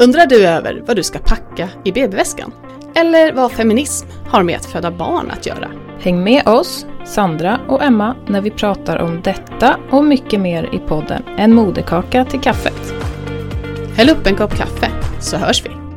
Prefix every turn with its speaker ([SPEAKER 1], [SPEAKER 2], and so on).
[SPEAKER 1] Undrar du över vad du ska packa i BB-väskan? Eller vad feminism har med att föda barn att göra?
[SPEAKER 2] Häng med oss, Sandra och Emma, när vi pratar om detta och mycket mer i podden En moderkaka till kaffet.
[SPEAKER 1] Häll upp en kopp kaffe så hörs vi!